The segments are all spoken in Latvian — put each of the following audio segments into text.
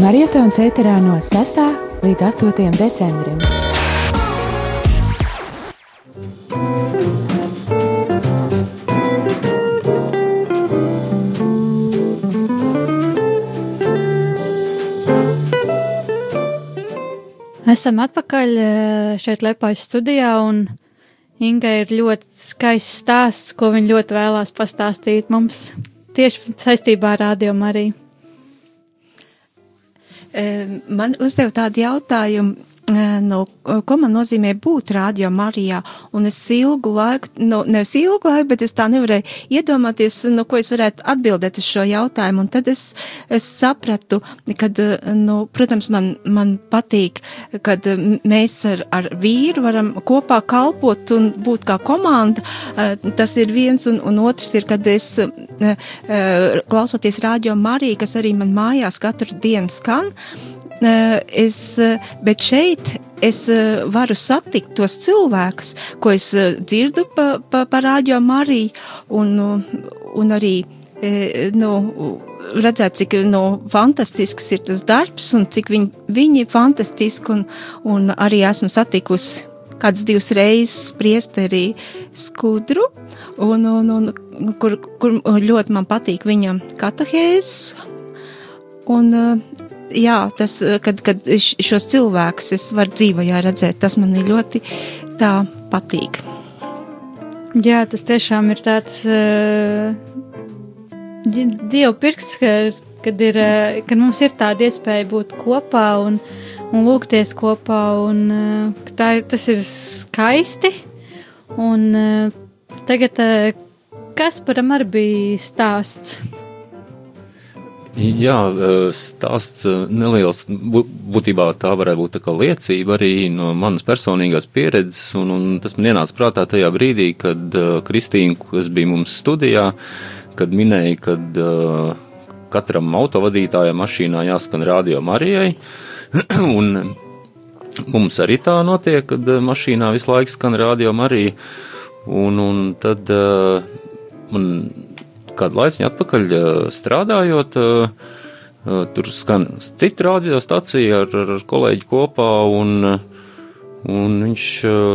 Marietons ēterā no 6. līdz 8. decembrim. Esam atpakaļ eh, šeit Lepājas studijā un Inga ir ļoti skaists stāsts, ko viņa ļoti vēlās pastāstīt mums tieši saistībā ar Radio Mariju. Man uzdeva tādu jautājumu, nu, ko man nozīmē būt Rādio Marijā, un es ilgu laiku, nu, nevis ilgu laiku, bet es tā nevarēju iedomāties, nu, ko es varētu atbildēt uz šo jautājumu, un tad es, es sapratu, kad, nu, protams, man, man patīk, kad mēs ar, ar vīru varam kopā kalpot un būt kā komanda, tas ir viens, un, un otrs ir, kad es, klausoties Rādio Mariju, kas arī man mājās katru dienu skan, es, bet šeit es varu satikt tos cilvēkus, ko es dzirdu pa, pa, pa rādio Mariju, un, un arī, nu, redzēt, cik nu, fantastisks ir tas darbs un cik viņi, viņi ir fantastiski, un, un arī esmu satikusi kādas divas reizes priesterī skudru, un, un, un kur, kur ļoti man patīk viņa katahēzes. Un jā, tas, kad, kad šos cilvēkus es varu dzīvajā redzēt, tas man ļoti tā patīk. Jā, tas tiešām ir tāds uh, dievu pirks, ka, kad, ir, uh, kad mums ir tāda iespēja būt kopā un, un lūgties kopā, un uh, tā ir, tas ir skaisti. Un uh, tagad uh, Kasparam arī bija stāsts. Jā, stāsts neliels. Būtībā tā varētu būt tā liecība arī no manas personīgās pieredzes, un, un tas man ienāca prātā tajā brīdī, kad uh, Kristīna, kas bija mums studijā, kad minēja, uh, katram autovadītājam mašīnā jāskan radio Marijai, un mums arī tā notiek, kad mašīnā visu laiku skan radio Marija, un, un tad man kādu laiku atpakaļ strādājot, tur skan cita radiostacija ar, ar kolēģi kopā, un, un viņš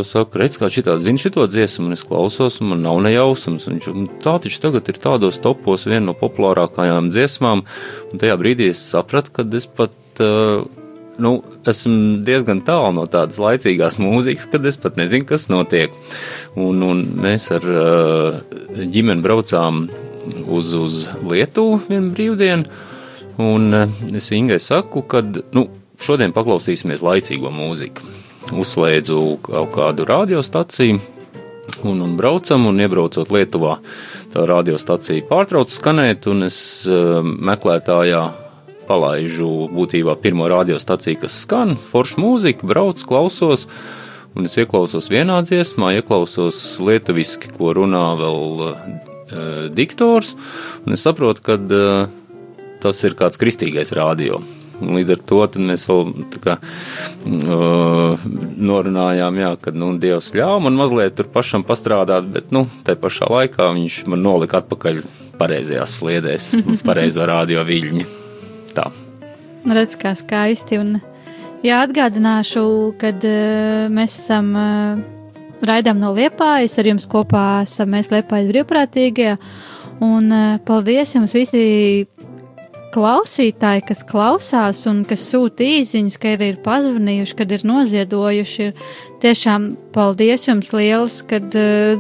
saka, redz, kā šitā zina šito dziesmu, un es klausos, un man nav nejausmas. Viņš, tā taču tagad ir tādos topos viena no populārākajām dziesmām, un tajā brīdī es sapratu, ka es pat nu, esmu diezgan tālu no tādas laicīgās mūzikas, kad es pat nezinu, kas notiek. Un, un mēs ar ģimeni braucām uz, uz Lietuvu vienu brīvdienu, un eh, es Ingai saku, ka nu, šodien paklausīsimies laicīgo mūziku. Uzslēdzu kaut kādu radiostaciju un, un braucam, un iebraucot Lietuvā, tā radiostacija pārtrauc skanēt, un es uh, meklētājā palaižu būtībā pirmo radiostaciju, kas skan, forša mūzika, brauc, klausos, un es ieklausos vienā dziesmā, ieklausos lietuviski, ko runā vēl uh, diktors, un es saprotu, ka uh, tas ir kāds kristīgais rādio. Un līdz ar to mēs vēl kā, uh, norunājām, jā, ka nu, Dievs ļāva man mazliet tur pašam pastrādāt, bet nu, tajā pašā laikā viņš man nolika atpakaļ pareizajās sliedēs, pareizo rādio viļņi. Tā. Redz, kā skaisti. Un, jā, atgādināšu, kad uh, mēs esam. Uh, raidām no Liepājas. Ar jums kopā esam mēs Liepājas brīvprātīgie. Un uh, paldies jums visi klausītāji, kas klausās un kas sūta īsiņas, ka ir pazvanījuši, kad ir noziedojuši. Ir tiešām paldies jums liels, kad uh,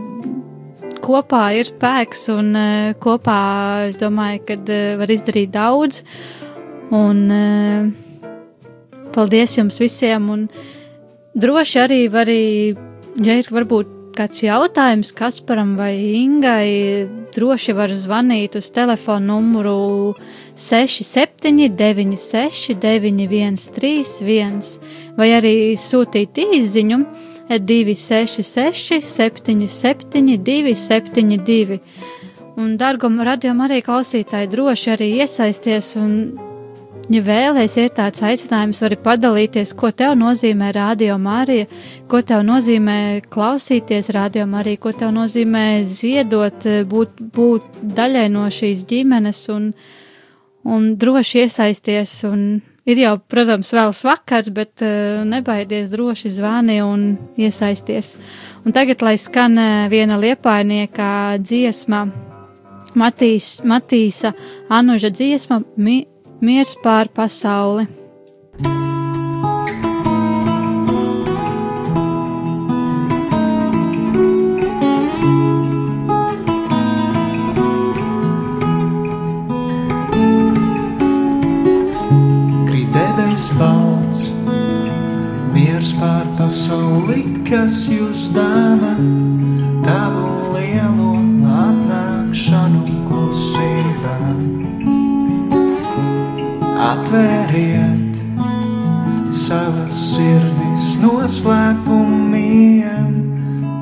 kopā ir spēks un uh, kopā es domāju, ka uh, var izdarīt daudz. Un paldies jums visiem un droši arī var arī ja ir varbūt kāds jautājums Kasparam vai Ingai, droši var zvanīt uz telefonu numuru 6796 913 vai arī sūtīt īziņu 266 77 272. Un, dargam, radījumam arī klausītāji droši arī iesaisties un Ja vēlēsies, ir tāds aicinājums, vari padalīties, ko tev nozīmē radio Marija, ko tev nozīmē klausīties radio Marija, ko tev nozīmē ziedot, būt, būt daļai no šīs ģimenes un, un droši iesaisties un ir jau, protams, vēls vakars, bet uh, nebaidies droši zvani un iesaisties. Un tagad, lai skan uh, viena liepainieka dziesma, Matīs, Matīsa Anuža dziesma, mi, miers pār pasauli. debesis balts, miers pār pasauli, kas jūs dāvā, tavu lielo Atvēriet savas sirdis noslēpumiem,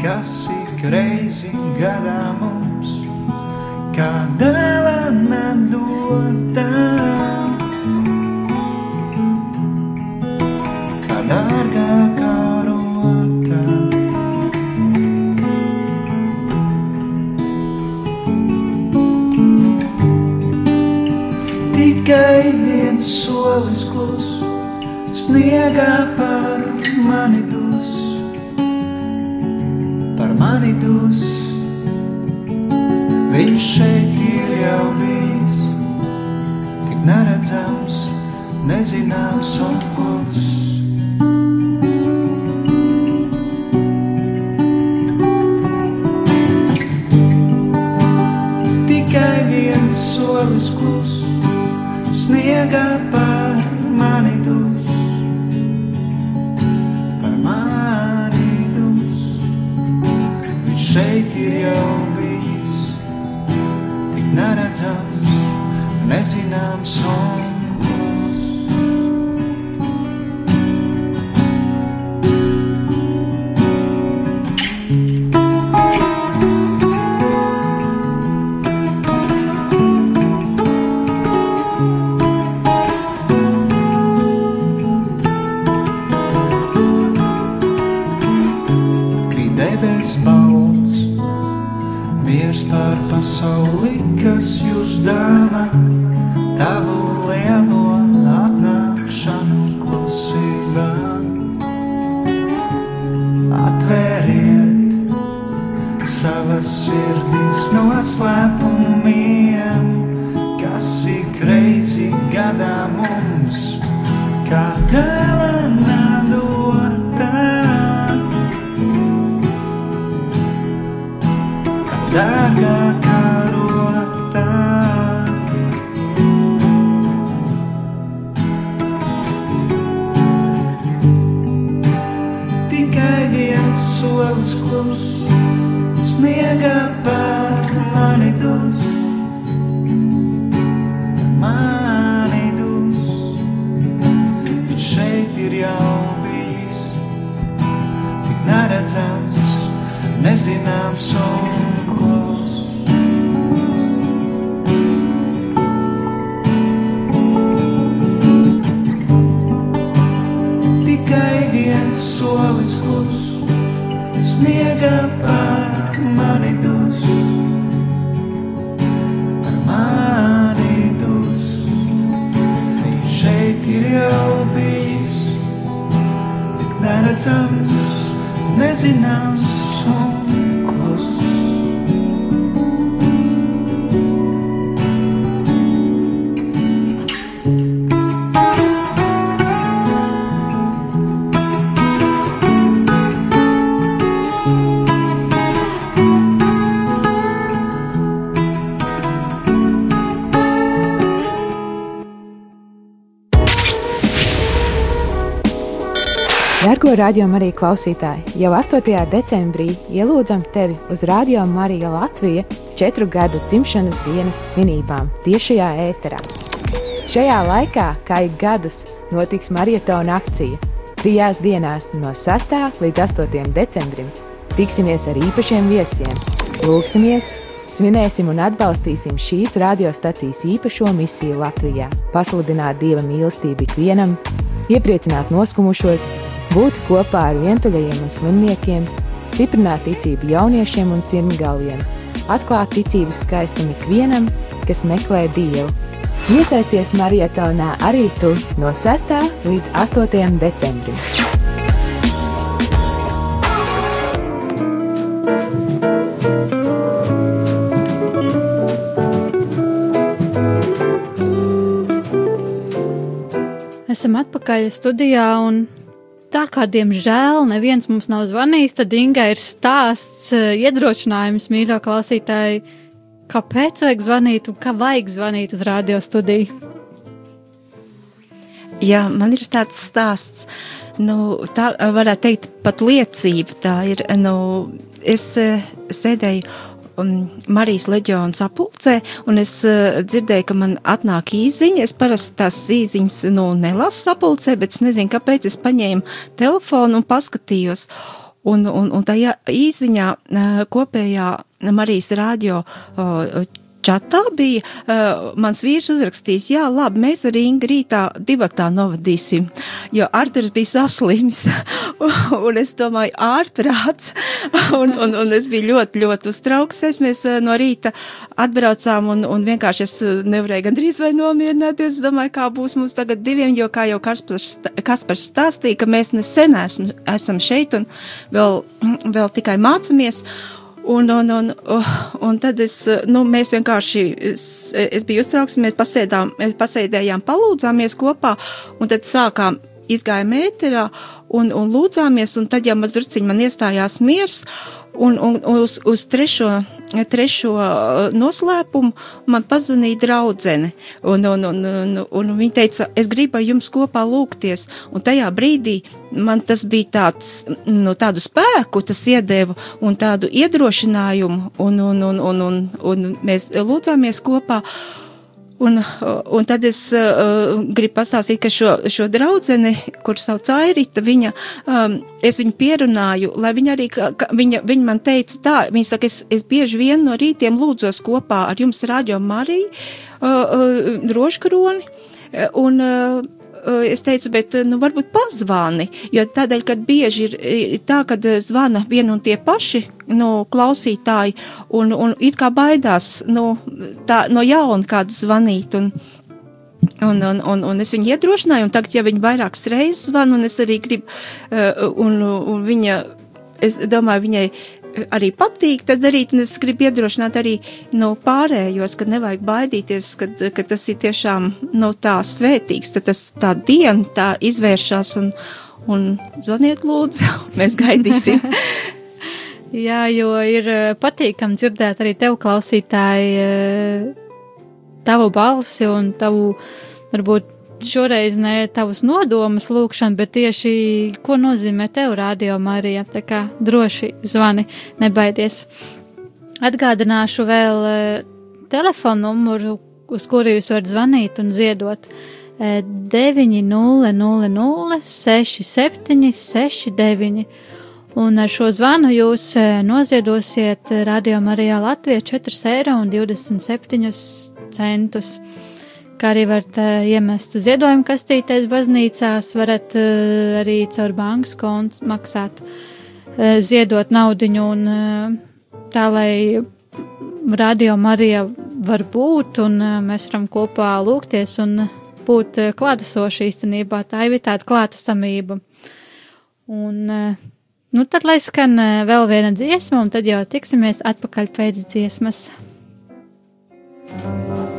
kas ik reizi gadā mums, kā dāvana dotā. dārgākā rota. Tikai viens solis klus, sniegā par mani dus, par mani dus. Viņš šeit ir jau bijis, tik neredzams, nezināms un sniegā par mani dus, par mani dus. Viņš šeit ir jau bijis, tik neredzams, nezināms un Mīlēs pār pasauli, kas jūs dāvā, tavu lielo atnākšanu klusībā. Atvēriet savas sirdis no slēpumiem, kas ik reizi gadā mums kā dēlēm. dārgā karotā. Tikai viens solis klus, sniega pār mani dos, mani dos, viņš šeit ir jau bijis, tik neredzams, nezināms solis. solis klus, sniega pār mani dus, par mani dus. Viņš šeit ir jau bijis, tik neredzams, nezināms. Dargo radio arī klausītāji, jau 8. decembrī ielūdzam tevi uz Radio Marija Latvija četru gadu dzimšanas dienas svinībām tiešajā ēterā. Šajā laikā, kā ik gadus, notiks maratona akcija. Trijās dienās no 6. līdz 8. decembrim tiksimies ar īpašiem viesiem, lūksimies, svinēsim un atbalstīsim šīs radiostacijas īpašo misiju Latvijā, pasludināt dieva mīlestību ikvienam, iepriecināt noskumušos būt kopā ar vientuļajiem un slimniekiem, stiprināt ticību jauniešiem un sirmgalviem, atklāt ticības skaistumu ikvienam, kas meklē Dievu, Iesaisties marietonā arī tu no 6. līdz 8. decembrim. Esam atpakaļ studijā un tā kā diemžēl neviens mums nav zvanījis, tad Inga ir stāsts, eh, iedrošinājums mīļo klausītāji, kāpēc vajag zvanīt un kā vajag zvanīt uz radio studiju. Jā, man ir tāds stāsts, nu, tā varētu teikt, pat liecība. Tā ir, nu, es eh, sēdēju um, Marijas leģiona sapulcē, un es uh, dzirdēju, ka man atnāk īziņa. Es parasti tās īziņas, nu, nelasu sapulcē, bet es nezinu, kāpēc es paņēmu telefonu un paskatījos. Un, un, un tajā īziņā uh, kopējā Marijas radio uh, čatā bija uh, mans vīrs uzrakstījis, jā, labi, mēs ar Ingu rītā divatā novadīsim, jo Arturs bija saslims, un es domāju, ārprāts, un, un, un es biju ļoti, ļoti uztrauksies, mēs uh, no rīta atbraucām, un, un vienkārši es uh, nevarēju gandrīz vai nomierināties, es domāju, kā būs mums tagad diviem, jo kā jau Kaspars, Kaspars stāstīja, ka mēs nesen esam, esam šeit un vēl, vēl tikai mācamies, Un, un, un, un tad es, nu, mēs vienkārši, es, es biju uztraukts, mēs pasēdām, mēs pasēdējām, palūdzāmies kopā, un tad sākām izgājām ēterā un, un lūdzāmies, un tad jau mazliet man iestājās miers, Un, un, uz, uz trešo, trešo uh, noslēpumu man pazvanīja draudzene, un, un, un, un, un viņa teica, es gribu ar jums kopā lūgties, un tajā brīdī man tas bija tāds, nu, tādu spēku tas iedeva, un tādu iedrošinājumu, un, un, un, un, un, un mēs lūdzāmies kopā, Un, un tad es uh, gribu pastāstīt, ka šo, šo draudzeni, kur sauc Airita, viņa, um, es viņu pierunāju, lai viņa arī, ka viņa, viņa man teica tā, viņa saka, es, es bieži vien no rītiem lūdzos kopā ar jums radio Mariju, uh, uh, droškaroni, un uh, es teicu, bet nu, varbūt pazvani, jo tādēļ, kad bieži ir, ir tā, kad zvana vien un tie paši nu, klausītāji un, un it kā baidās nu, tā, no jauna kāds zvanīt. Un, Un, un, un, un es viņu iedrošināju, un tagad, ja viņa vairākas reizes zvana, un es arī gribu, un, un viņa, es domāju, viņai arī patīk tas darīt, un es gribu iedrošināt arī no pārējos, ka nevajag baidīties, ka, ka tas ir tiešām no nu, tā svētīgs, tad tas tā diena tā izvēršas un, un zvaniet lūdzu, mēs gaidīsim. Jā, jo ir eh, patīkami dzirdēt arī tev klausītāji eh, tavu balsi un tavu, varbūt šoreiz ne tavus nodomus lūkšanu, bet tieši ko nozīmē tev radio Marija. Tā kā droši zvani, nebaidies. Atgādināšu vēl eh, telefonu numuru, uz kuru jūs varat zvanīt un ziedot. 900 67 69. Un ar šo zvanu jūs eh, noziedosiet Radio Marijā Latvijā 4,27 eiro kā arī varat uh, iemest ziedojumu kastītēs baznīcās, varat uh, arī caur bankas kontu maksāt, uh, ziedot naudiņu un uh, tā, lai radio Marija var būt un mēs varam kopā lūgties un būt klātesoši īstenībā. Tā ir tāda klātesamība. Un, nu tad lai skan vēl viena dziesma un tad jau tiksimies atpakaļ pēc dziesmas. Thank you.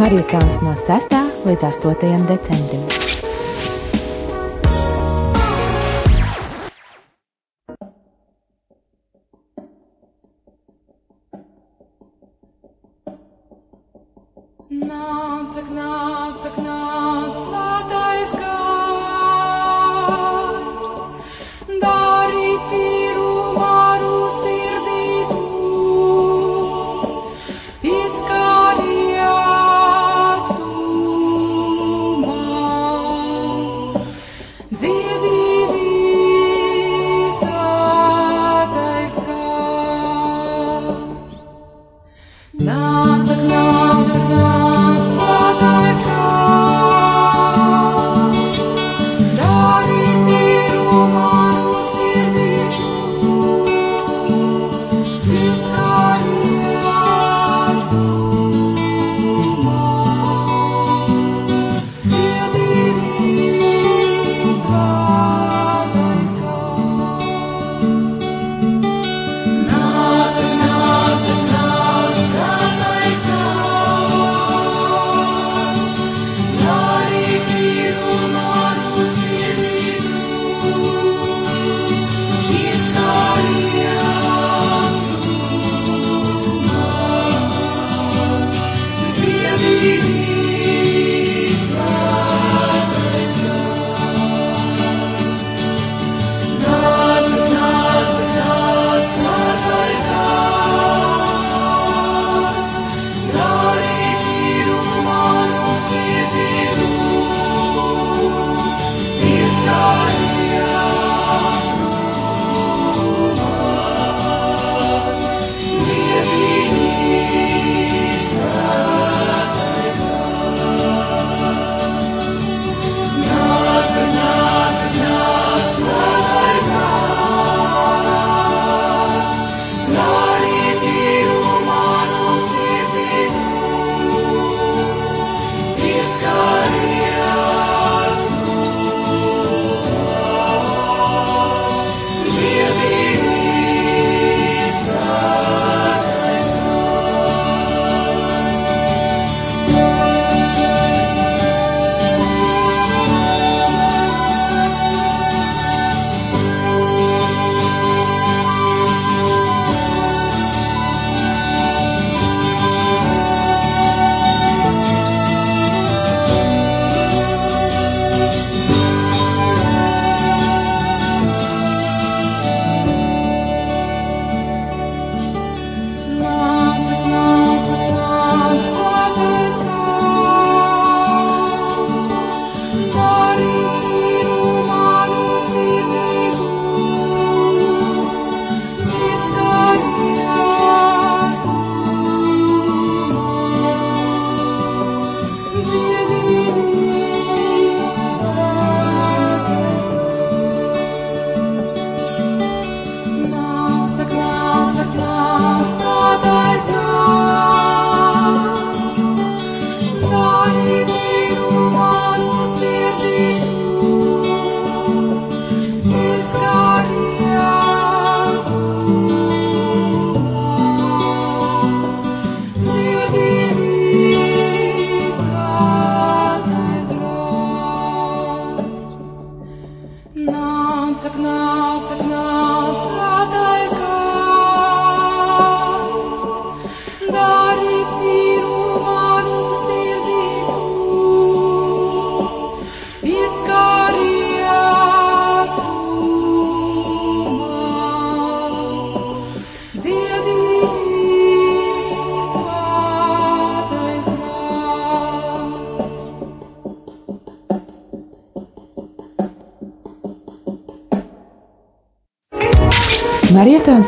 Marija Kalns no 6. līdz 8. decembrim. Nāc, nāc, nāc, svētais gars. sky.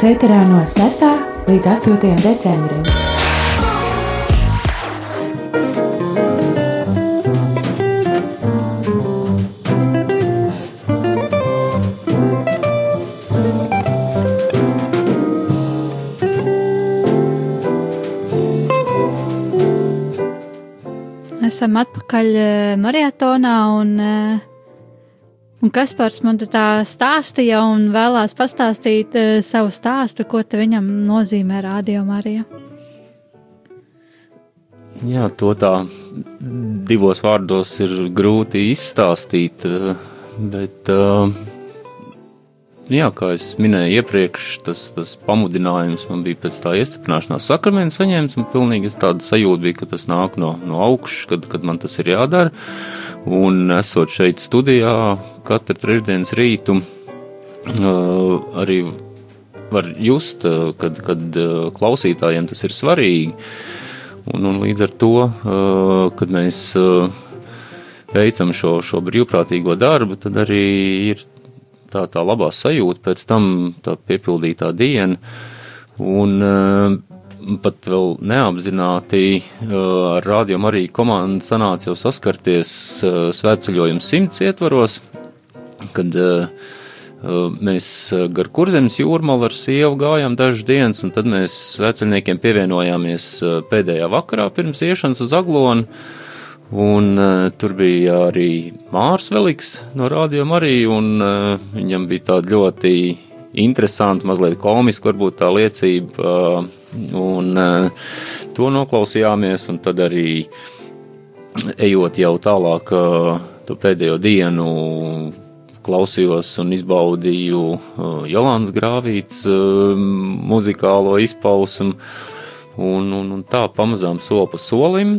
Marietons ēterā no 6. līdz 8. decembrim. Esam atpakaļ eh, marietonā un, eh, un Kaspars man tā stāstīja un vēlās pastāstīt eh, savu stāstu, ko viņam nozīmē Radio Marija. Jā, to tā divos vārdos ir grūti izstāstīt, eh, bet, eh, jā, kā es minēju iepriekš, tas, tas pamudinājums man bija pēc tā iestiprināšanās sakramenta saņemts, un pilnīgi tāda sajūta bija, ka tas nāk no, no augšas, kad, kad man tas ir jādara. Un esot šeit studijā katru trešdienas rītu, eh, arī var just, kad, kad klausītājiem tas ir svarīgi. Un, un līdz ar to, uh, kad mēs uh, veicam šo, šo brīvprātīgo darbu, tad arī ir tā, tā labā sajūta pēc tam, tā piepildītā diena. Un uh, pat vēl neapzināti ar rādījumu arī komanda sanāca jau saskarties svētceļojuma simts ietvaros, kad Mēs gar kurzemes jūrmalu ar sievu gājām dažas dienas, un tad mēs veceļniekiem pievienojāmies pēdējā vakarā pirms iešanas uz Aglonu. Un uh, tur bija arī Mārs Veliks no Rādio Marija, un uh, viņam bija tāda ļoti interesanta, mazliet komiska, varbūt tā liecība. Uh, un uh, to noklausījāmies, un tad arī ejot jau tālāk, uh, to pēdējo dienu klausījos un izbaudīju uh, Jolāns Grāvīts uh, muzikālo izpausmu, un, un, un tā pamazām soli pa solim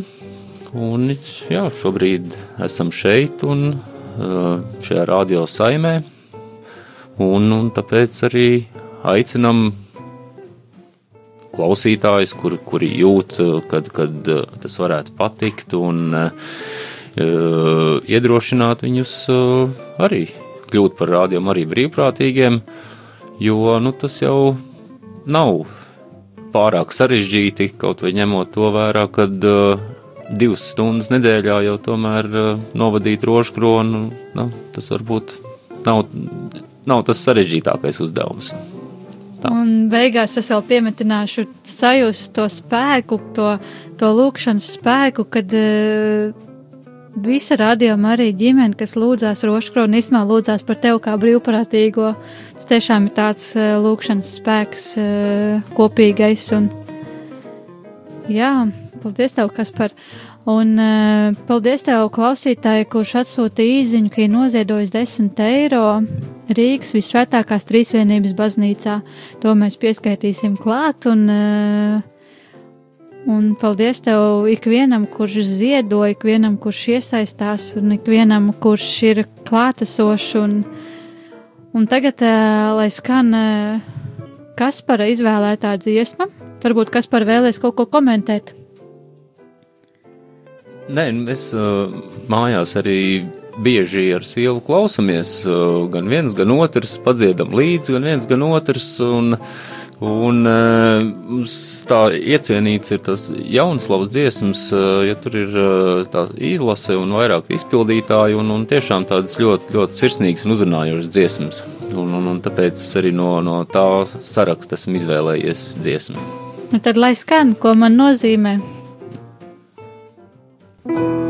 Un, jā, šobrīd esam šeit un šajā radio saimē. Un, un tāpēc arī aicinam klausītājus, kuri, kuri jūt, kad, kad tas varētu patikt, un uh, iedrošināt viņus uh, arī kļūt par rādījumu, arī brīvprātīgiem, jo nu, tas jau nav pārāk sarežģīti, kaut vai ņemot to vērā, kad uh, divas stundas nedēļā jau tomēr uh, novadīt rožu kronu, nu, tas varbūt nav, nav tas sarežģītākais uzdevums. Tā. Un beigās es vēl piemetināšu sajust to spēku, to, to lūkšanas spēku, kad uh, visa radījuma arī ģimene, kas lūdzās roškroni, īsumā lūdzās par tevi kā brīvprātīgo. Tas tiešām ir tāds uh, lūkšanas spēks uh, kopīgais un jā. Paldies, tev, Kaspar! Un uh, paldies tev, klausītāji, kurš atsūtīja īziņu, ka ir noziedojis 10 eiro Rīgas visvētākās trīsvienības baznīcā. To mēs pieskaitīsim klāt. Un, uh, un paldies tev ikvienam, kurš ziedo, ikvienam, kurš iesaistās, un ikvienam, kurš ir klātesošs. Un, un tagad, uh, lai skan uh, Kaspara izvēlētā dziesma, varbūt Kaspara vēlēs kaut ko komentēt. Nē, mēs uh, mājās arī bieži ar sievu klausamies. Uh, gan viens, gan otrs padziedam līdzi, gan viens, gan otrs. Un, Un mums tā iecienīts ir tas jaunslavas dziesmas, ja tur ir tā izlase un vairāk izpildītāji, un, un tiešām tādas ļoti, ļoti sirsnīgas un uzrunājošas dziesmas. Un, un, un tāpēc es arī no, no tā saraksta esmu izvēlējies dziesmu. Nu tad lai skan, ko man nozīmē un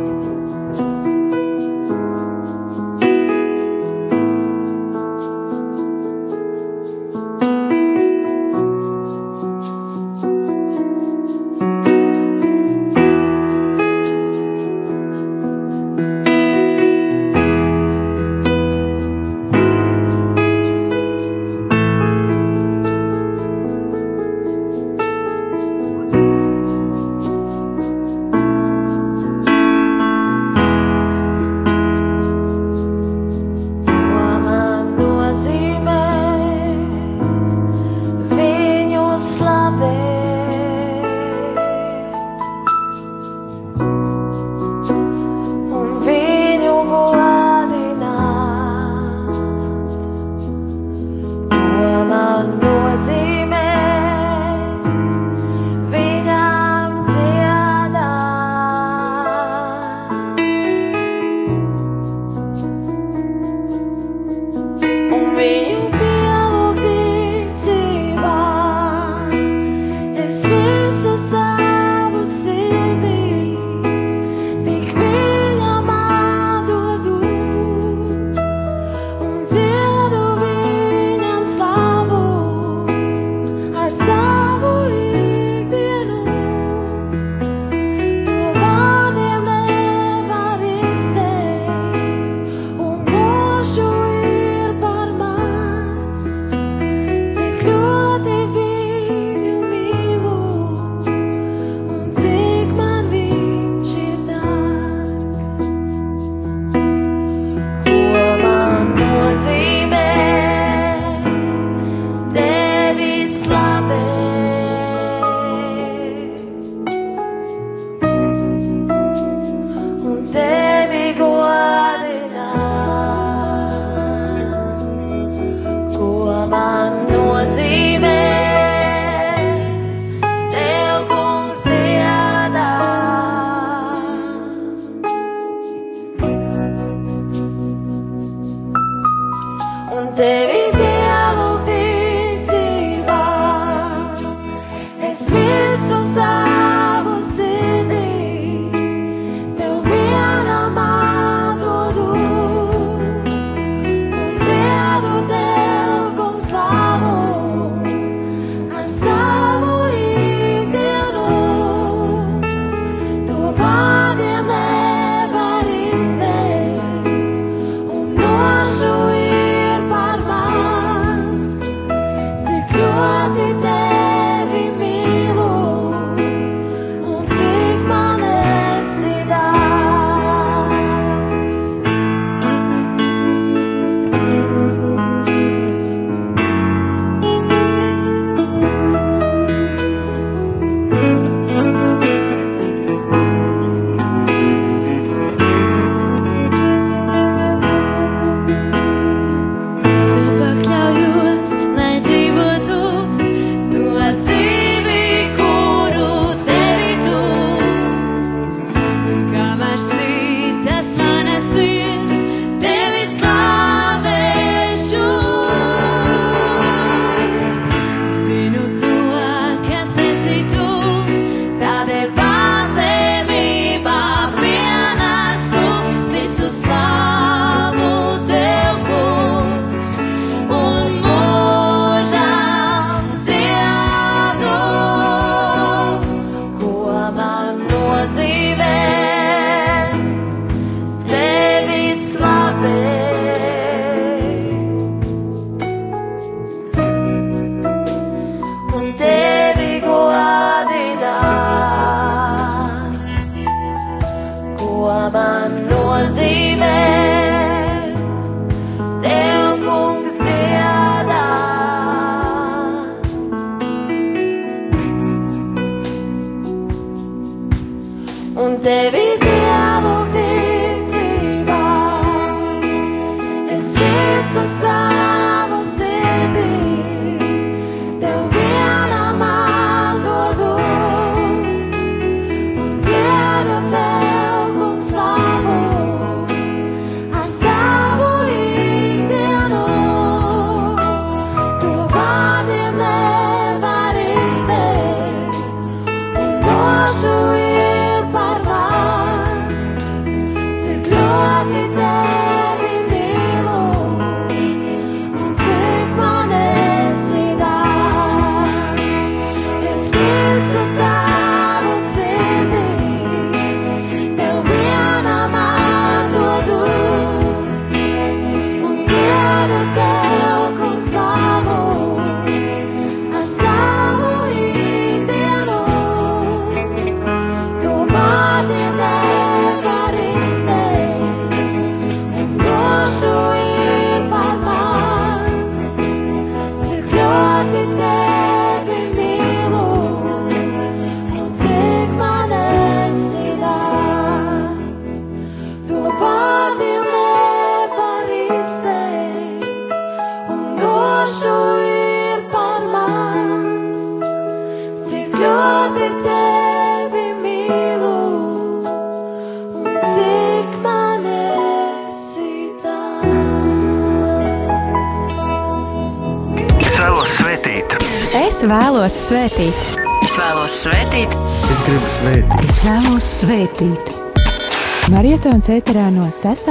Marietons ēterā no 6.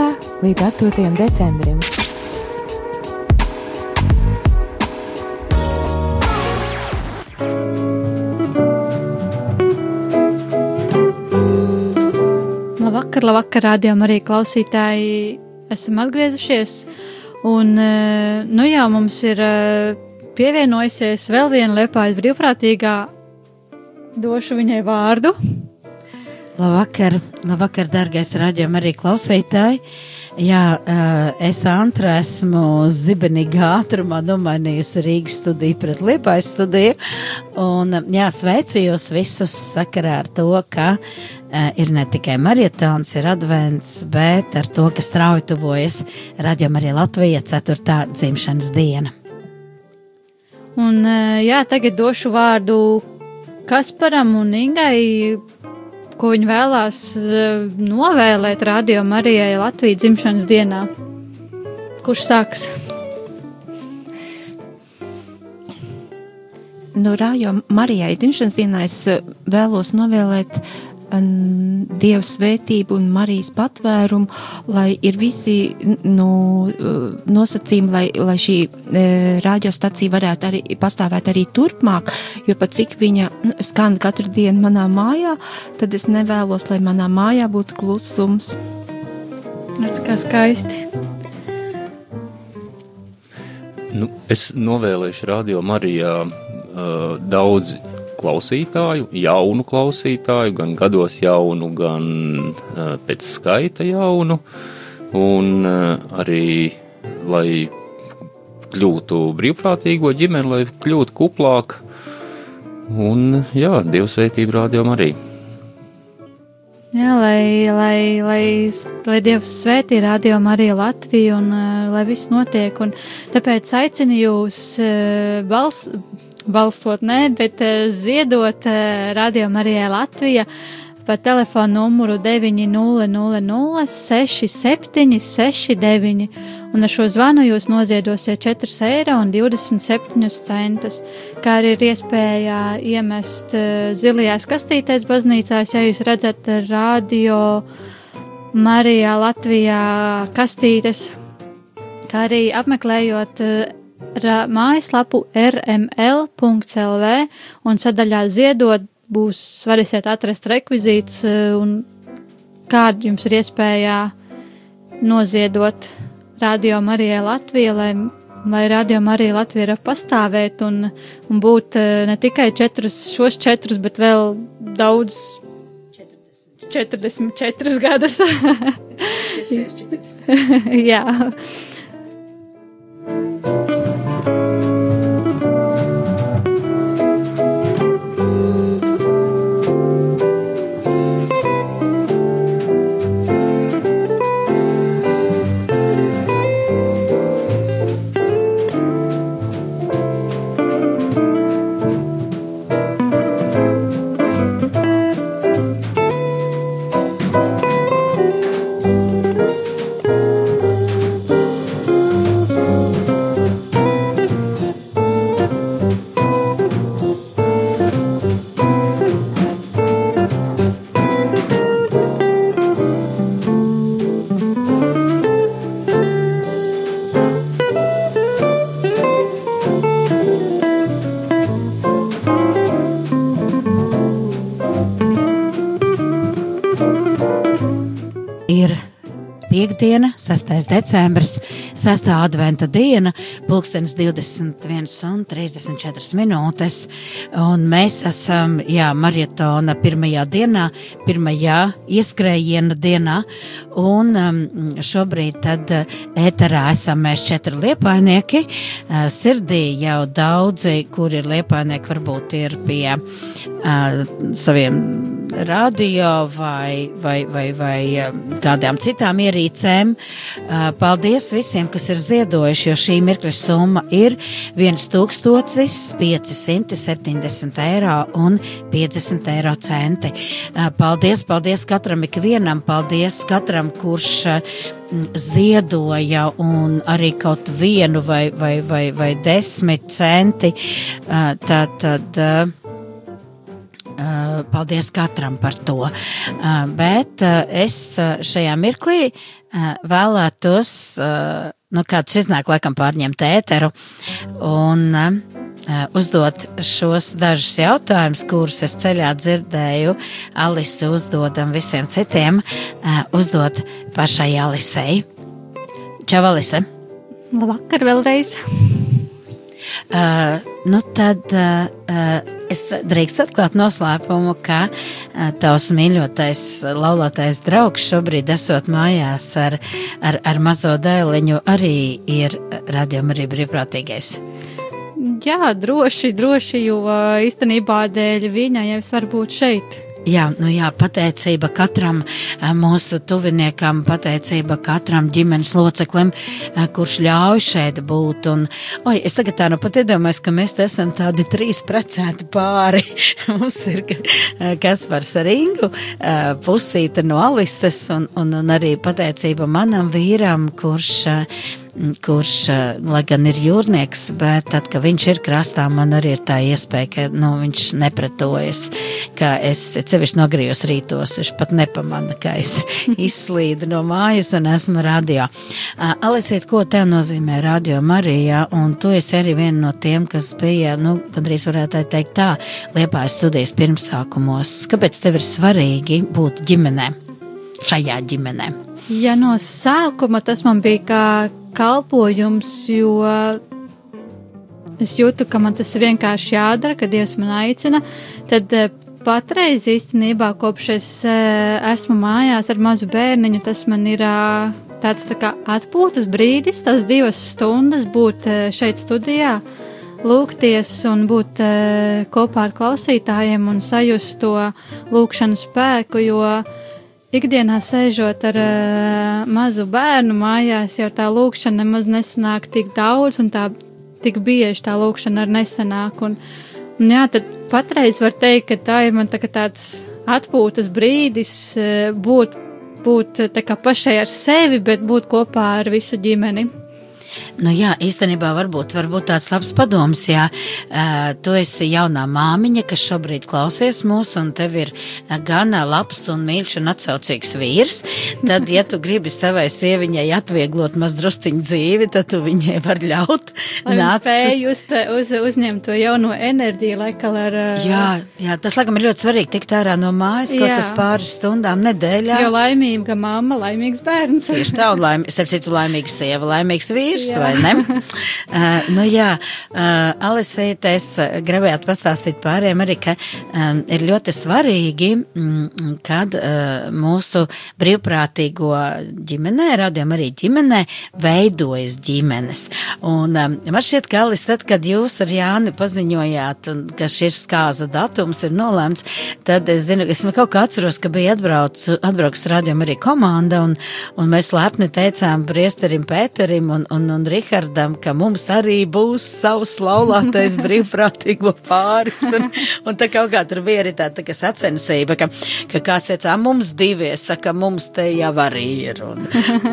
līdz 8. decembrim. Labvakar, labvakar, rādījām arī klausītāji. Esam atgriezušies. Un, eh, nu jā, mums ir eh, pievienojusies vēl viena liepājas brīvprātīgā. Došu viņai vārdu. Labvakar, labvakar dārgais raģiem arī klausītāji. Jā, eh, es Antra esmu zibenīgā ātrumā nomainījusi Rīgas studiju pret Liepājas studiju. Un jā, sveicu jūs visus sakarā ar to, ka uh, ir ne tikai marietons, ir advents, bet ar to, ka strauji tuvojas raģiem arī Latvija 4. dzimšanas diena. Un, eh, jā, tagad došu vārdu Kasparam un Ingai, ko viņi vēlās eh, novēlēt Radio Marijai Latvijas dzimšanas dienā. Kurš sāks? No Rājo Marijai dzimšanas dienā es eh, vēlos novēlēt um, Dieva svētību un Marijas patvērumu, lai ir visi nu, nosacījumi, lai, lai šī e, radiostacija varētu arī pastāvēt arī turpmāk, jo pat cik viņa skan katru dienu manā mājā, tad es nevēlos, lai manā mājā būtu klusums. Redz, kā skaisti. Nu, es novēlēšu Radio Marijā uh, daudz klausītāju, jaunu klausītāju, gan gados jaunu, gan uh, pēc skaita jaunu, un uh, arī, lai kļūtu brīvprātīgo ģimeni, lai kļūtu kuplāk, un jā, Dievsveitība Radio Marija. Jā, lai, lai, lai, lai Dievs svētī radio Mariju Latviju un uh, lai viss notiek. Un tāpēc aicinu jūs uh, bals, balsot, nē, bet uh, ziedot uh, radio Marijai Latvija pa telefonu numuru 900 67 69. Un ar šo zvanu jūs noziedosiet 4,27 eiro, kā arī ir iespēja iemest uh, zilajās kastītēs baznīcās, ja jūs redzat radio Marijā Latvijā kastītes, kā arī apmeklējot mājaslapu rml.lv un sadaļā ziedot būs varēsiet atrast rekvizītus uh, un kādu jums ir iespēja noziedot Radio Marijai Latvijai, lai, lai Radio Marija Latvija var pastāvēt un, un būt eh, ne tikai četrus, šos četrus, bet vēl daudz 44 gadus. Jā. Piekdiena, 6. decembris, 6. adventa diena, pulkstenis 21 un 34 minūtes, un mēs esam, jā, marietona pirmajā dienā, pirmajā ieskrējiena dienā, un um, šobrīd tad uh, ēterā esam mēs četri liepainieki, uh, sirdī jau daudzi, kuri ir liepainieki, varbūt ir pie uh, saviem radio vai, vai, vai, vai um, kādām citām ierīcēm. Uh, paldies visiem, kas ir ziedojuši, jo šī mirkļa summa ir 1570 eiro un 50 eiro centi. Uh, paldies, paldies katram ikvienam, paldies katram, kurš ziedoja un arī kaut vienu vai, vai, vai, vai desmit centi. Tad, tad Uh, paldies katram par to. Uh, bet uh, es šajā mirklī vēlētos, nu, kāds iznāk laikam pārņemt ēteru un uzdot šos dažus jautājumus, kurus es ceļā dzirdēju Alise uzdodam visiem citiem, uzdot pašai Alisei. Čau, Alise! Labvakar vēlreiz! Uh, nu tad uh, es drīkstu atklāt noslēpumu, ka uh, tavs mīļotais, laulātais draugs šobrīd esot mājās ar, ar, ar mazo dēliņu arī ir radījuma arī brīvprātīgais. Jā, droši, droši, jo īstenībā dēļ viņa jau es varu būt šeit. Jā, nu jā, pateicība katram mūsu tuviniekam, pateicība katram ģimenes loceklim, kurš ļauj šeit būt. Un, oi, es tagad tā nu pat iedomājos, ka mēs te esam tādi trīs precēti pāri. Mums ir Kaspars ar Ingu, pusīta no Alises un, un, un arī pateicība manam vīram, kurš kurš, lai gan ir jūrnieks, bet tad, kad viņš ir krastā, man arī ir tā iespēja, ka nu, viņš nepretojas, ka es cevišķi nogrījos rītos, viņš pat nepamana, ka es izslīdu no mājas un esmu radio. Alisiet, ko tev nozīmē radio Marijā, un tu esi arī viena no tiem, kas bija, nu, gandrīz varētu teikt tā, liepājas studijas pirmsākumos. Kāpēc tev ir svarīgi būt ģimenē, šajā ģimenē? Ja no sākuma tas man bija kā kalpojums, jo es jūtu, ka man tas vienkārši jādara, ka Dievs man aicina, tad eh, patreiz īstenībā, kopš es eh, esmu mājās ar mazu bērniņu, tas man ir eh, tāds tā kā atpūtas brīdis, tās divas stundas būt šeit studijā, lūgties un būt kopā ar klausītājiem un sajust to lūkšanu spēku, jo Ikdienā sēžot ar uh, mazu bērnu mājās, jau tā lūkšana nemaz nesanāk tik daudz, un tā tik bieži tā lūkšana arī nesanāk. Un, un jā, tad patreiz var teikt, ka tā ir man tā tāds atpūtas brīdis uh, būt, būt tā kā pašai ar sevi, bet būt kopā ar visu ģimeni. Nu, jā, īstenībā varbūt, varbūt tāds labs padoms, ja uh, tu esi jaunā māmiņa, kas šobrīd klausies mūs, un tev ir gan labs un mīļš un atsaucīgs vīrs, tad, ja tu gribi savai sieviņai atvieglot mazdrusciņu dzīvi, tad tu viņai var ļaut nākt. Spēj uz, uz, uzņemt to jauno enerģiju, laikam ar. Uh... Jā, jā, tas, laikam, ir ļoti svarīgi tikt ārā no mājas, kaut kas pāris stundām nedēļā. Jo laimīga mamma, laimīgs bērns. Tieši tā, un laim, starp citu laimīga sieva, laimīgs vīrs, jā. vai ne? uh, nu jā, uh, Alisīte, es gribētu pastāstīt pāriem arī, ka um, ir ļoti svarīgi, mm, kad uh, mūsu brīvprātīgo ģimenē, radījum arī ģimenē, veidojas ģimenes. Un um, man šķiet, ka Alis, tad, kad jūs ar Jāni paziņojāt, un, ka šis skāza datums ir nolēmts, tad es zinu, es kaut kā atceros, ka bija atbrauc, atbrauks radījum arī komanda, un, un mēs lepni teicām priesterim Pēterim un, un, un Rihardam, ka mums arī būs savs laulātais brīvprātīgo pāris. Un, un tā kaut kā tur bija arī tā, tā kā sacensība, ka, ka kāds teica, mums divi, es saku, mums te jau arī ir. Un,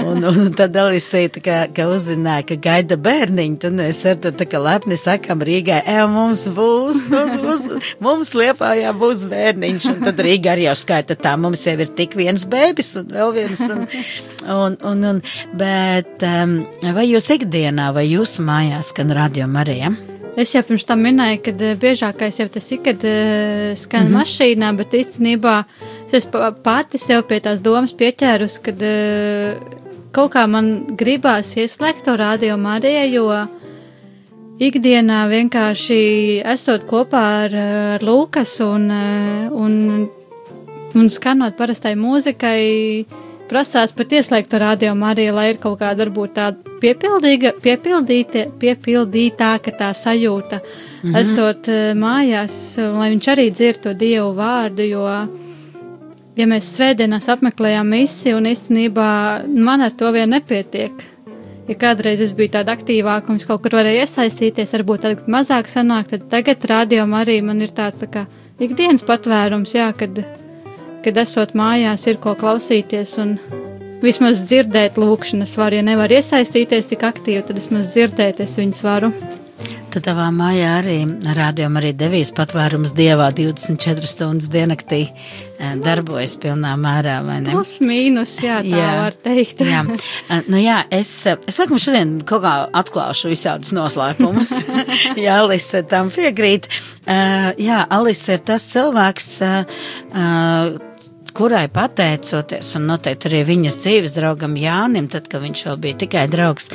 un, un tad Alisīta, ka, ka uzzināja, ka gaida bērniņu, tad mēs ar to tā kā lepni sakam Rīgai, e, mums būs, mums, mums, mums liepājā būs bērniņš. Un tad Rīga arī jau skaita tā, mums jau ir tik viens bēbis un vēl viens. Un, un, un, un, bet um, vai jūs ikdienā vai jūsu mājās, gan radio Marija? Es jau pirms tam minēju, ka eh, biežākais jau tas ir, kad uh, skan mm -hmm. mašīnā, bet īstenībā es pa- pati sev pie tās domas pieķērus, kad uh, kaut kā man gribās ieslēgt to radio Mariju, jo ikdienā vienkārši esot kopā ar, ar Lūkas un, uh, un, un skanot parastai mūzikai, prasās pat ieslēgt radio Mariju, lai ir kaut kāda varbūt tāda piepildīga, piepildīta, piepildītāka tā sajūta, mm -hmm. esot uh, mājās, lai viņš arī dzird to Dievu vārdu, jo, ja mēs svētdienās apmeklējām misiju, un īstenībā man ar to vien nepietiek. Ja kādreiz es biju tāda aktīvāka un es kaut kur varēju iesaistīties, varbūt tagad mazāk sanāk, tad tagad rādījumā arī man ir tāds tā kā ikdienas patvērums, jā, kad, kad esot mājās ir ko klausīties un vismaz dzirdēt lūkšanas varu. Ja nevar iesaistīties tik aktīvi, tad vismaz dzirdēt es viņas varu. Tad tavā mājā arī rādījām arī devīs patvērums dievā 24 stundas diennaktī eh, darbojas pilnā mērā, vai ne? Plus mīnus, jā, tā jā. var teikt. jā, Eh, nu jā, es, eh, es laikam šodien kaut kā atklāšu visādus noslēpumus. jā, Alise tam piekrīt. Uh, jā, Alise ir tas cilvēks, uh, uh, kurai pateicoties, un noteikti arī viņas dzīves draugam Jānim, tad, kad viņš vēl bija tikai draugs,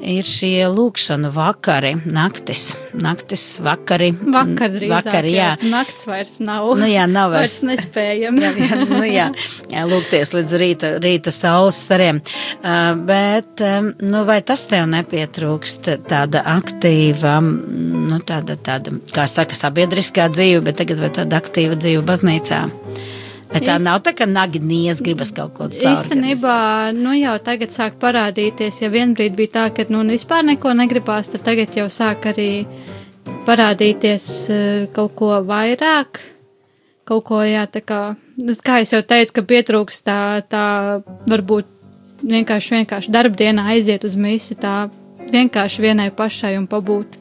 ir šie lūkšanu vakari, naktis, naktis vakari. Vakar drīzāk, vakari, jā. Nakts vairs nav. Nu jā, nav vairs. Vairs nespējam. jā, jā, nu jā, jā, lūgties līdz rīta, rīta saules stariem. Uh, bet, um, nu, vai tas tev nepietrūkst tāda aktīva, nu, tāda, tāda, kā saka, sabiedriskā dzīve, bet tagad vai tāda aktīva dzīve baznīcā? Vai tā Es- nav tā, ka nagnies gribas kaut ko tādu? Īstenībā, nu jau tagad sāk parādīties, ja vienbrīd bija tā, ka nu vispār neko negribās, tad tagad jau sāk arī parādīties eh, kaut ko vairāk, kaut ko, jā, tā kā, kā es jau teicu, ka pietrūks tā, tā varbūt vienkārši, vienkārši darbdienā aiziet uz misi, tā vienkārši vienai pašai un pabūt.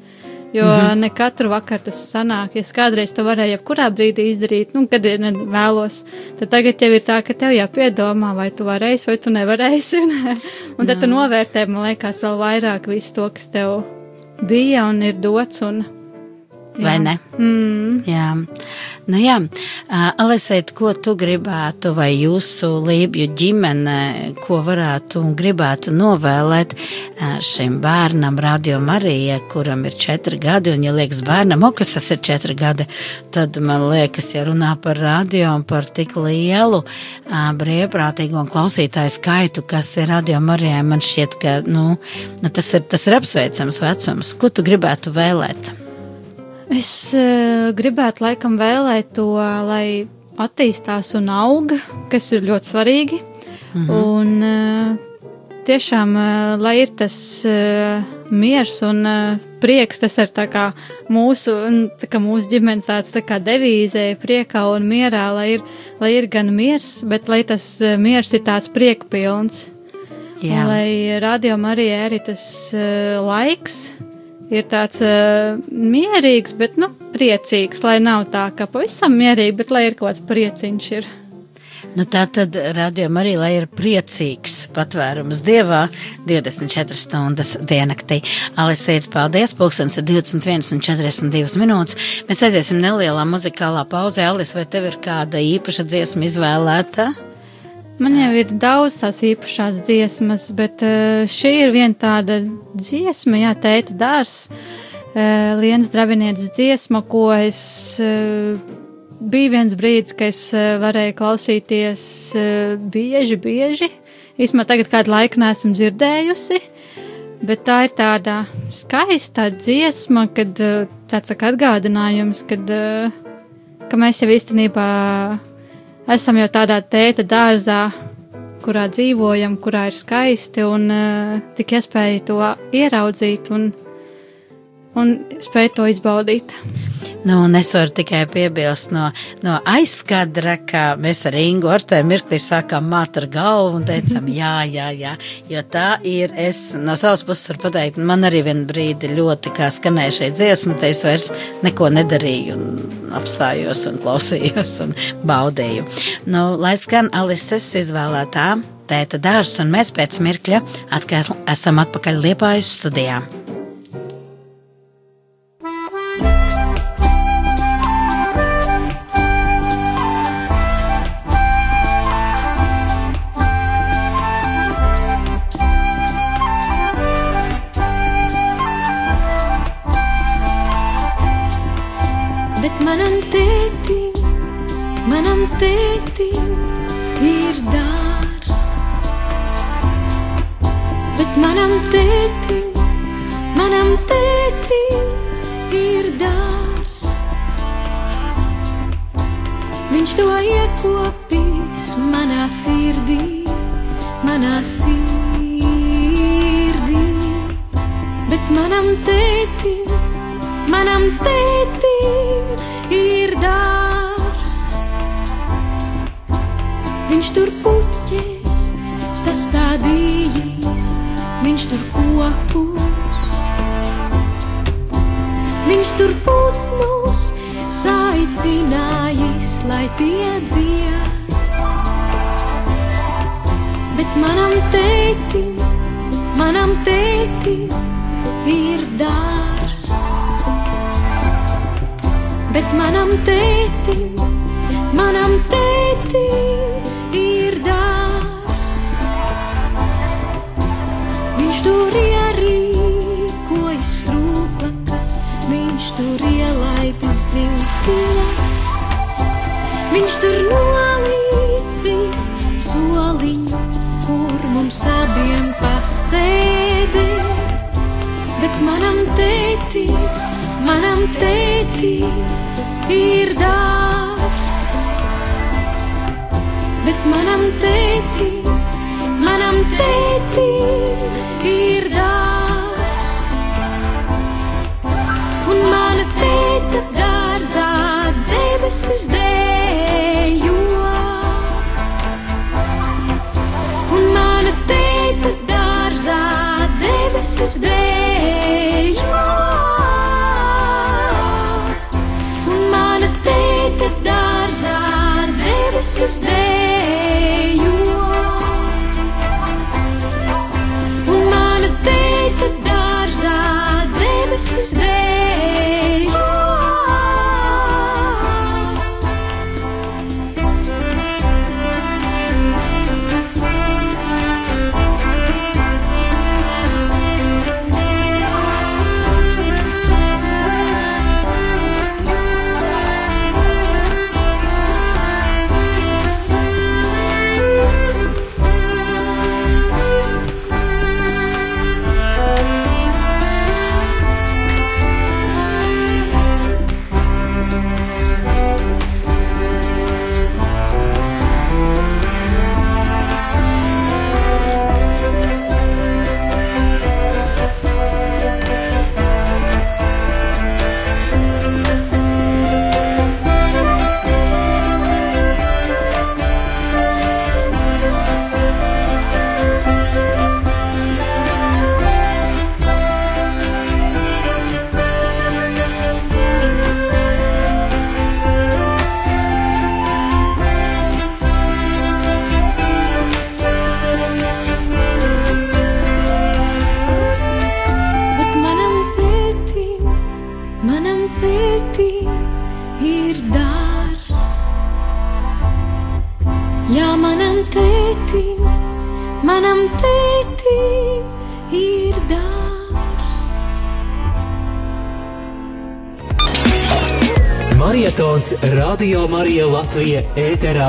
Jo mm -hmm. ne katru vakaru tas sanāk. Ja es kādreiz to varēju jebkurā brīdī izdarīt, nu, kad ir vēlos, tad tagad jau ir tā, ka tev jāpiedomā, vai tu varēsi, vai tu nevarēsi. un tad tu novērtē, man liekas, vēl vairāk visu to, kas tev bija un ir dots. Un, Vai ne? Mm. Jā, nu jā, Alisēt, ko tu gribētu, vai jūsu lībju ģimene, ko varētu un gribētu novēlēt šim bērnam, Radio Marija, kuram ir četri gadi, un, ja liekas bērnam, o, kas tas ir četri gadi, tad man liekas, ja runā par radio un par tik lielu brīvprātīgo un klausītāju skaitu, kas ir Radio Marijai, man šķiet, ka, nu, nu tas, ir, tas ir apsveicams vecums. Ko tu gribētu vēlēt? Es uh, gribētu laikam vēlēt to, lai attīstās un auga, kas ir ļoti svarīgi. Mm -hmm. Un uh, tiešām, uh, lai ir tas uh, miers un uh, prieks, tas ir tā kā mūsu, tā kā mūsu ģimenes tāds tā kā devīzē, priekā un mierā, lai ir, lai ir gan miers, bet lai tas uh, miers ir tāds priekpilns. Jā. Lai rādījumā arī ir tas uh, laiks, ir tāds uh, mierīgs, bet nu, priecīgs, lai nav tā, ka pavisam mierīgi, bet lai ir kaut kāds prieciņš. Ir. Nu, tā tad rādījuma arī, ir priecīgs patvērums dievā 24 stundas diennaktī. Alisīt, paldies, pulkstens ir 21 un 42 minūtes. Mēs aiziesim nelielā muzikālā pauzē. Alis, vai tev ir kāda īpaša dziesma izvēlēta? Man jau ir daudz tās īpašās dziesmas, bet uh, šī ir viena tāda dziesma, jā, tēta dārs, uh, Lienas Dravinietes dziesma, ko es uh, bija viens brīdis, ka es varēju klausīties bieži, bieži. Īsumā tagad kādu laiku neesmu dzirdējusi, bet tā ir tāda skaista dziesma, kad tāds atgādinājums, kad, ka mēs jau īstenībā esam jau tādā tēta dārzā, kurā dzīvojam, kurā ir skaisti un uh, tik iespēja to ieraudzīt un, un spēt to izbaudīt. Nu, un es varu tikai piebilst no, no aizskadra, ka mēs ar Ingu Ortē mirklī sākām māt ar galvu un teicām, jā, jā, jā, jo tā ir, es no savas puses varu pateikt, man arī vien brīdi ļoti kā skanēja šeit dziesma, te es vairs neko nedarīju un apstājos un klausījos un baudīju. Nu, lai skan Alises izvēlētā tēta dārs, un mēs pēc mirkļa atkal esam atpakaļ Liepājas studijā. Tētim ir dārs. Bet manam tētim, manam tētim Marietons Radio Marija Latvija ēterā.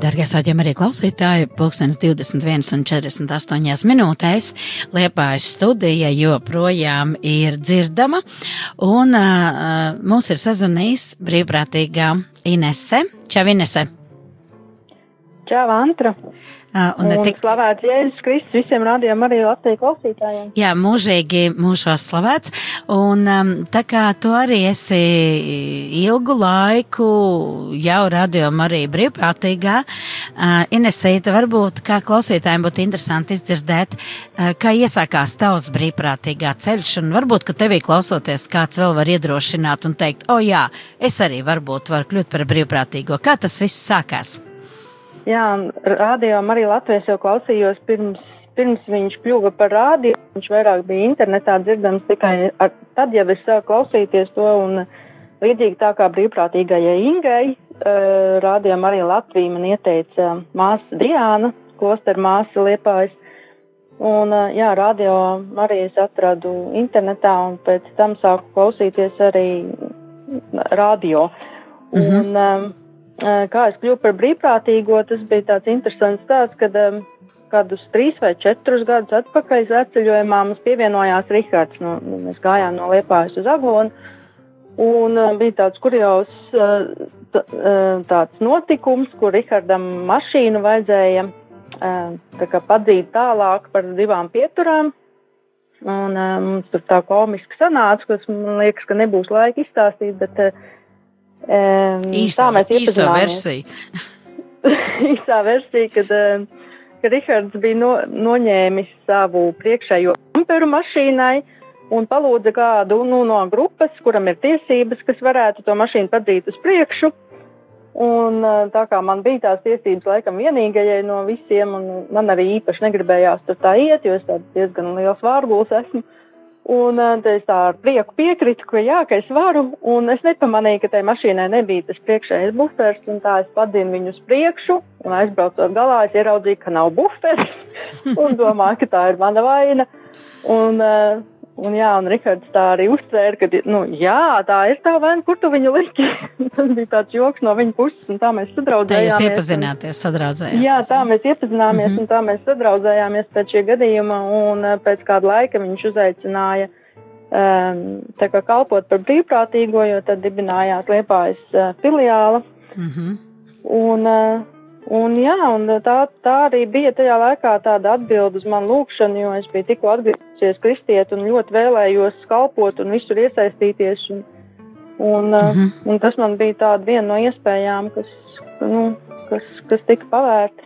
Dargais aģiem arī klausītāji, pulkstenis 21 un 48 minūtēs Liepājas studija joprojām ir dzirdama, un uh, mums ir sazvanījis brīvprātīgā Inese. Čau, Inese! Čau, Antra! Uh, un ne tik slavēts Jēzus Kristus visiem rādījumam arī Latvijas klausītājiem. Jā, mūžīgi mūžos slavēts. Un um, tā kā tu arī esi ilgu laiku jau radījuma arī brīvprātīgā, uh, Inesīta, varbūt kā klausītājiem būtu interesanti izdzirdēt, uh, kā iesākās tavs brīvprātīgā ceļš, un varbūt, ka tevī klausoties kāds vēl var iedrošināt un teikt, o jā, es arī varbūt varu kļūt par brīvprātīgo. Kā tas viss sākās? Jā, rādījumam arī Latvijas jau klausījos pirms, pirms viņš kļuva par rādīju. Viņš vairāk bija internetā dzirdams tikai ar, tad, ja es sāku klausīties to un līdzīgi tā kā brīvprātīgajai Ingai, rādījumam arī Latvija man ieteica māsa Diāna, klosteru māsa Liepājas. Un, jā, radio arī es atradu internetā un pēc tam sāku klausīties arī radio. Mm -hmm. Un, um, kā es kļuvu par brīvprātīgo, tas bija tāds interesants stāsts, kad um, kādus trīs vai četrus gadus atpakaļ atceļojumā mums pievienojās Rihards. Nu, mēs gājām no Liepājas uz Aglonu. Un uh, bija tāds kurjos uh, tāds notikums, kur Rihardam mašīnu vajadzēja tā kā padzīt tālāk par divām pieturām. Un mums tur tā komiski sanāca, kas man liekas, ka nebūs laika izstāstīt, bet uh, um, īsā, tā mēs iepazināmies. Īsā versija. īsā versija, kad uh, ka Rihards bija no, noņēmis savu priekšējo amperu mašīnai un palūdza kādu nu, no grupas, kuram ir tiesības, kas varētu to mašīnu padzīt uz priekšu. Un tā kā man bija tās tiesības laikam vienīgajai no visiem, un man arī īpaši negribējās tur tā iet, jo es diezgan liels vārguls esmu. Un tad es tā ar prieku piekritu, ka jā, ka es varu, un es nepamanīju, ka tai mašīnai nebija tas priekšējais bufers, un tā es padinu viņu uz priekšu, un aizbraucot galā, es ieraudzīju, ka nav bufers, un domāju, ka tā ir mana vaina. Un, uh, Un jā, un Rihards tā arī uztvēra, ka, nu, jā, tā ir tā vaina, kur tu viņu liki. Tas bija tāds joks no viņa puses, un tā mēs sadraudzējāmies. Tā jūs iepazināties, sadraudzējāmies. Jā, tā mēs iepazināmies, mm -hmm. un tā mēs sadraudzējāmies pēc šī gadījuma, un eh, pēc kāda laika viņš uzaicināja um, tā kā kalpot par brīvprātīgo, jo tad dibinājās Liepājas uh, filiāla. Mm -hmm. Un, uh, Un jā, un tā, tā arī bija tajā laikā tāda atbilde uz manu lūkšanu, jo es biju tikko atgriezies kristiet un ļoti vēlējos kalpot un visur iesaistīties. Un, un, mm -hmm. un tas man bija tāda viena no iespējām, kas, nu, kas, kas tika pavērta.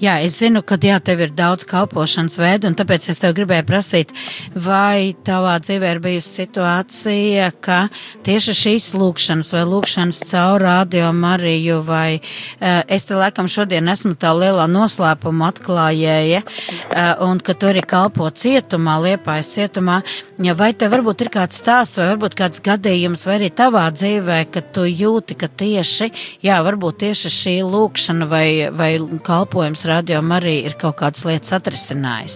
Jā, es zinu, ka jā, tev ir daudz kalpošanas veidu, un tāpēc es tev gribēju prasīt, vai tavā dzīvē ir bijusi situācija, ka tieši šīs lūkšanas vai lūkšanas caur radio Mariju, vai uh, es te laikam šodien esmu tā lielā noslēpuma atklājēja, uh, un ka tu arī kalpo cietumā, liepājas cietumā, vai te varbūt ir kāds stāsts, vai varbūt kāds gadījums, vai arī tavā dzīvē, ka tu jūti, ka tieši, jā, varbūt tieši šī lūkšana vai, vai kalpošana kalpojums radio arī ir kaut kādas lietas atrisinājis?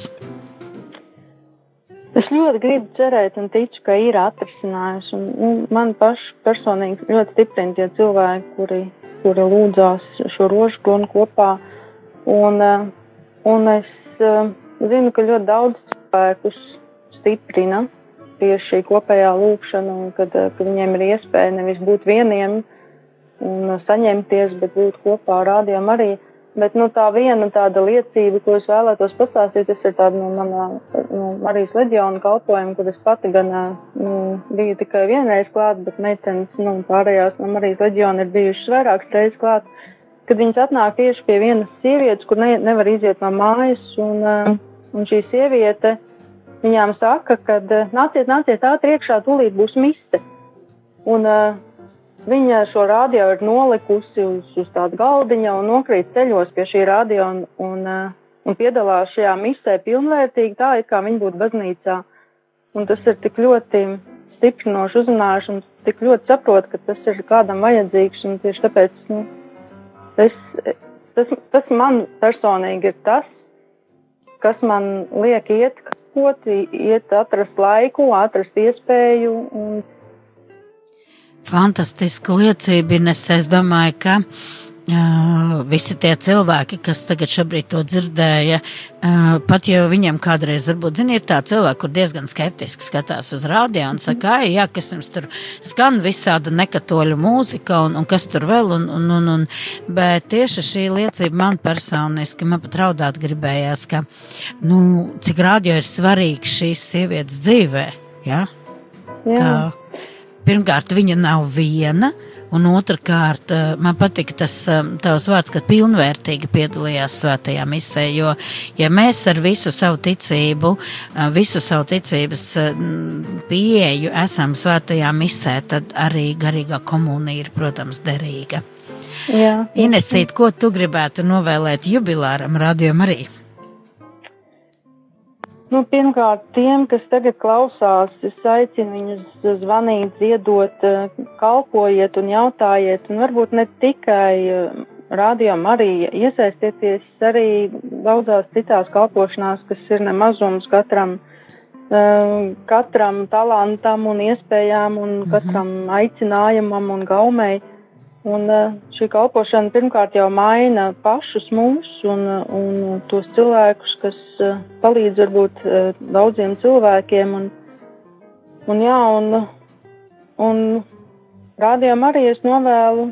Es ļoti gribu cerēt un ticu, ka ir atrisinājis. Un, nu, man paši personīgi ļoti stiprina tie cilvēki, kuri, kuri lūdzās šo rožu kronu kopā. Un, eh, un es eh, zinu, ka ļoti daudz cilvēkus stiprina tieši šī kopējā lūkšana, un kad, eh, kad viņiem ir iespēja nevis būt vieniem un saņemties, bet būt kopā ar rādījām arī. Bet nu, tā viena tāda liecība, ko es vēlētos pastāstīt, tas ir tāda no manā no Marijas leģiona kalpojuma, kad es pati gan nu, biju tikai vienreiz klāt, bet meitenes nu, pārējās no Marijas leģiona ir bijušas vairākas reizes klāt, kad viņas atnāk tieši pie vienas sievietes, kur ne, nevar iziet no mājas, un, un šī sieviete viņām saka, ka nāciet, nāciet ātri iekšā, tūlīt būs miste. Un, uh, Viņa šo radio ir nolikusi uz, uz tādu galdiņa un nokrīt ceļos pie šī radio un, un, uh, un piedalās šajā misē pilnvērtīgi, tā it kā viņa būtu baznīcā. Un tas ir tik ļoti stiprinoši uzrunājuši un tik ļoti saprot, ka tas ir kādam vajadzīgs un tieši tāpēc, nu, es, tas, tas man personīgi ir tas, kas man liek iet kaut, iet atrast laiku, atrast iespēju un fantastiska liecība, es, domāju, ka uh, visi tie cilvēki, kas tagad šobrīd to dzirdēja, uh, pat ja viņiem kādreiz varbūt, zini, ir tā cilvēki, kur diezgan skeptiski skatās uz rādio un saka, ai, jā, kas jums tur skan visāda nekatoļu mūzika un, un kas tur vēl, un, un, un, un, bet tieši šī liecība man personiski, man pat raudāt gribējās, ka, nu, cik rādio ir svarīgs šīs sievietes dzīvē, jā? Jā. Ka, pirmkārt, viņa nav viena. Un otrkārt, eh, man patika tas eh, tavs vārds, ka pilnvērtīgi piedalījās svētajā misē, jo, ja mēs ar visu savu ticību, eh, visu savu ticības pieeju esam svētajā misē, tad arī garīgā komunija ir, protams, derīga. Jā. Inesīt, ko tu gribētu novēlēt jubilāram Radio Mariju? Nu, pirmkārt, tiem, kas tagad klausās, es aicinu viņus zvanīt, ziedot, eh, kalpojiet un jautājiet, un varbūt ne tikai eh, rādījām arī iesaistieties arī daudzās citās kalpošanās, kas ir nemazums katram, uh, katram talantam un iespējām un Mhm. katram aicinājumam un gaumei. Un uh, šī kalpošana pirmkārt jau maina pašus mūs un, uh, un tos cilvēkus, kas uh, palīdz varbūt daudziem cilvēkiem. Un, un jā, un, un rādījām arī es novēlu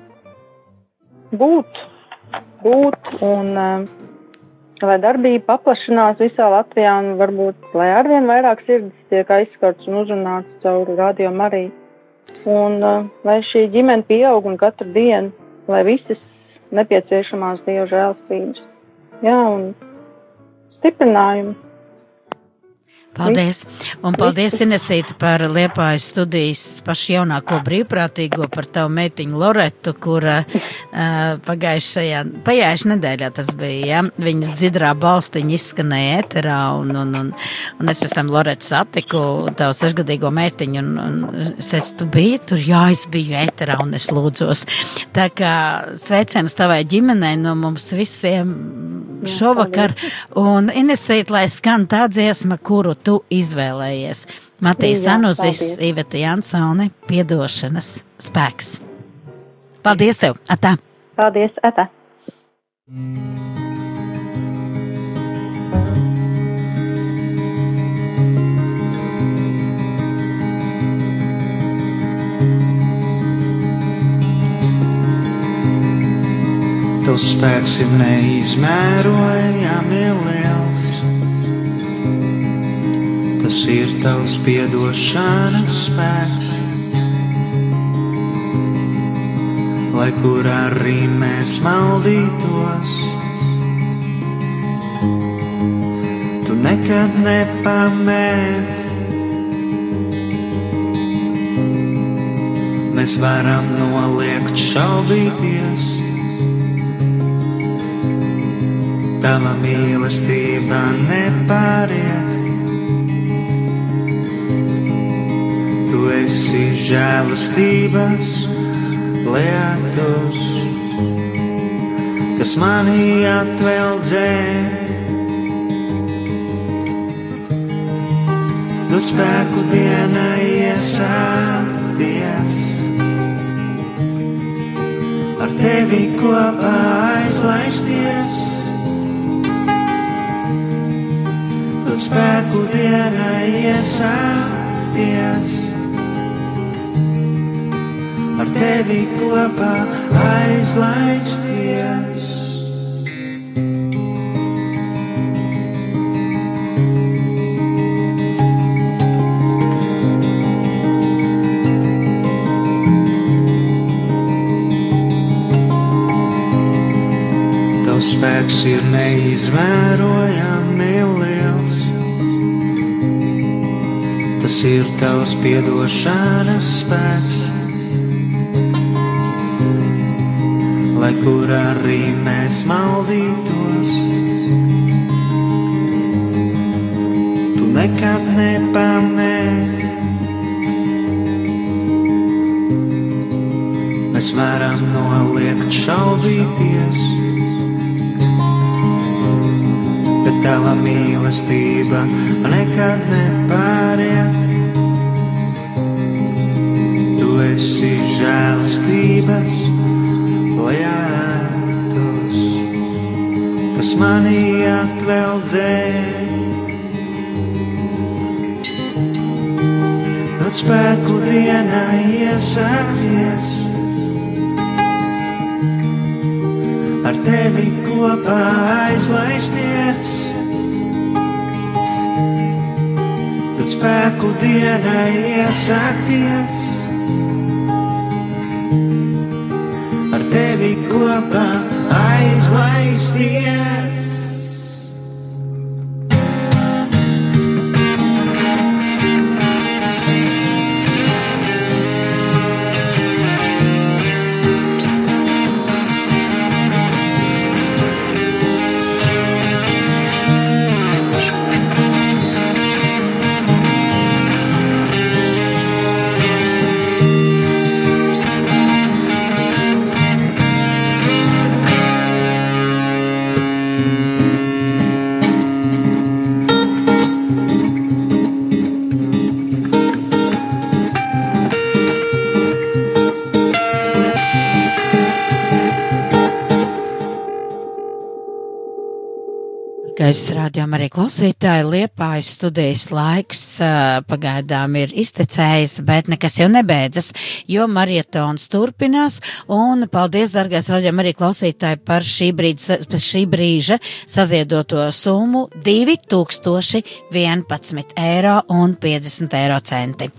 būt, būt un lai darbība paplašinās visā Latvijā un varbūt, lai arvien vairāk sirdis tiek aizskarts un uzrunāts caur rādījumu arī. Un uh, lai šī ģimene pieaug un katru dienu, lai visas nepieciešamās Dieva žēlstības. Jā, un stiprinājumu. Paldies! Un paldies, Inesīte, par Liepājas studijas pašu jaunāko brīvprātīgo par tavu meitiņu Loretu, kura uh, pagājušajā, pagājušajā nedēļā tas bija, ja? viņas dzidrā balstiņa izskanēja eterā, un, un, un, un es pēc tam Loretu satiku, tavu sešgadīgo meitiņu, un, un es teicu, tu biji tur, jā, es biju eterā, un es lūdzos. Tā kā sveicienus tavai ģimenei no mums visiem šovakar, un Inesīte, lai skan tā dziesma, kuru tu izvēlējies. Matīs Jā, Anuzis, paldies. Iveta Jansone, piedošanas spēks. Paldies tev! Atā! Paldies, Ata! Tavs spēks ir neizmērojami liels. Tas ir tavs piedošanas spēks. Lai kur arī mēs maldītos, tu nekad nepamet. Mēs varam noliegt šaubīties. Tava mīlestība nepāriet. Esi žēlastības lietus, kas manī atveldzē. Dod spēku dienai iesākties, ar tevi kopā aizlaisties. Dod spēku dienai iesākties, ar tevi kopā aizlaisties. Spēks ir neizmērojami liels. Tas ir tavs piedošanas spēks. Lai kur arī mēs maldītos, tu nekad nepamet. Mēs varam noliegt šaubīties bet tava mīlestība nekad nepāriet. Esi žēlastības manī atveldzē. Tad spēku dienai iesāksies. ar tevi kopā aizlaisties. Tad spēku dienai iesākties, ar tevi kopā aizlaisties. Rādījuma arī klausītāji, liepājas studijas laiks pagaidām ir iztecējis, bet nekas jau nebeidzas, jo marietons turpinās, un paldies, dargais rādījuma arī klausītāji, par šī, brīdz, par šī brīža saziedoto summu 2011 eiro un 50 eiro centi.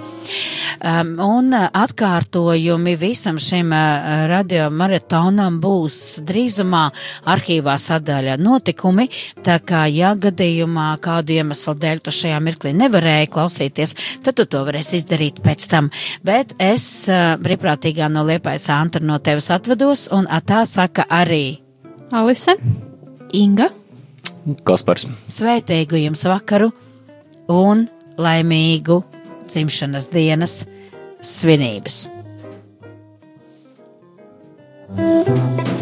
Um, un atkārtojumi visam šim uh, radiomaratonam būs drīzumā arhīvā sadaļa notikumi, tā kā, ja gadījumā kādu iemeslu dēļ tu šajā mirklī nevarēji klausīties, tad tu to varēsi izdarīt pēc tam. Bet es eh, brīvprātīgā no liepais Antra no tevis atvados, un tā saka arī Alise, Inga, Kaspars. Sveitīgu jums vakaru un laimīgu dzimšanas dienas svinības! thank you